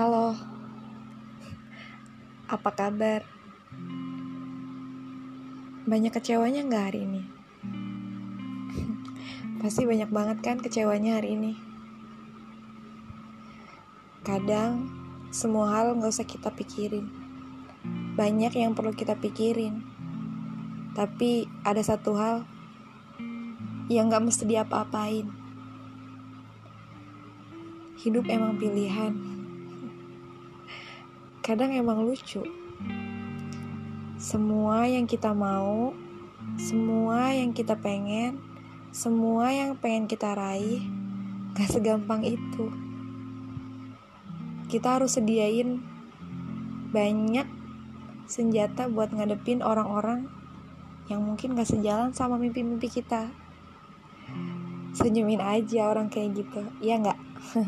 Halo, apa kabar? Banyak kecewanya nggak hari ini? Pasti banyak banget kan kecewanya hari ini. Kadang semua hal nggak usah kita pikirin. Banyak yang perlu kita pikirin. Tapi ada satu hal yang nggak mesti diapa-apain. Hidup emang pilihan kadang emang lucu. Semua yang kita mau, semua yang kita pengen, semua yang pengen kita raih, gak segampang itu. Kita harus sediain banyak senjata buat ngadepin orang-orang yang mungkin gak sejalan sama mimpi-mimpi kita. Senyumin aja orang kayak gitu, iya nggak?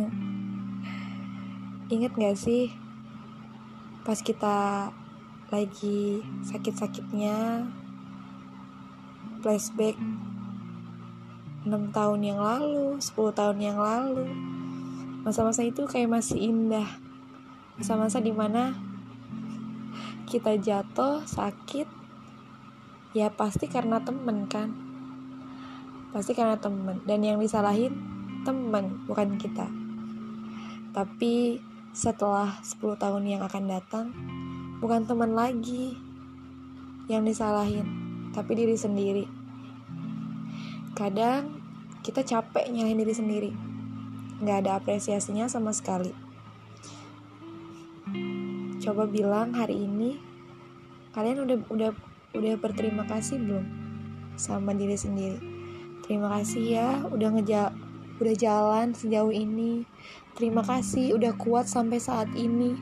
Ingat gak sih pas kita lagi sakit-sakitnya flashback 6 tahun yang lalu 10 tahun yang lalu. Masa-masa itu kayak masih indah. Masa-masa di mana kita jatuh sakit ya pasti karena temen kan? Pasti karena temen. Dan yang disalahin temen bukan kita. Tapi setelah 10 tahun yang akan datang, bukan teman lagi yang disalahin, tapi diri sendiri. Kadang kita capek nyalahin diri sendiri, nggak ada apresiasinya sama sekali. Coba bilang hari ini, kalian udah udah udah berterima kasih belum sama diri sendiri? Terima kasih ya, udah ngejak udah jalan sejauh ini. Terima kasih udah kuat sampai saat ini.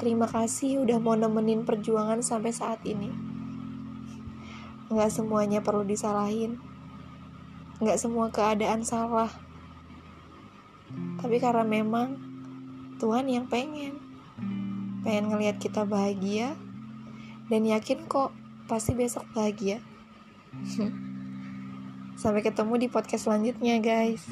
Terima kasih udah mau nemenin perjuangan sampai saat ini. Nggak semuanya perlu disalahin. Nggak semua keadaan salah. Tapi karena memang Tuhan yang pengen. Pengen ngelihat kita bahagia. Dan yakin kok pasti besok bahagia. Sampai ketemu di podcast selanjutnya guys.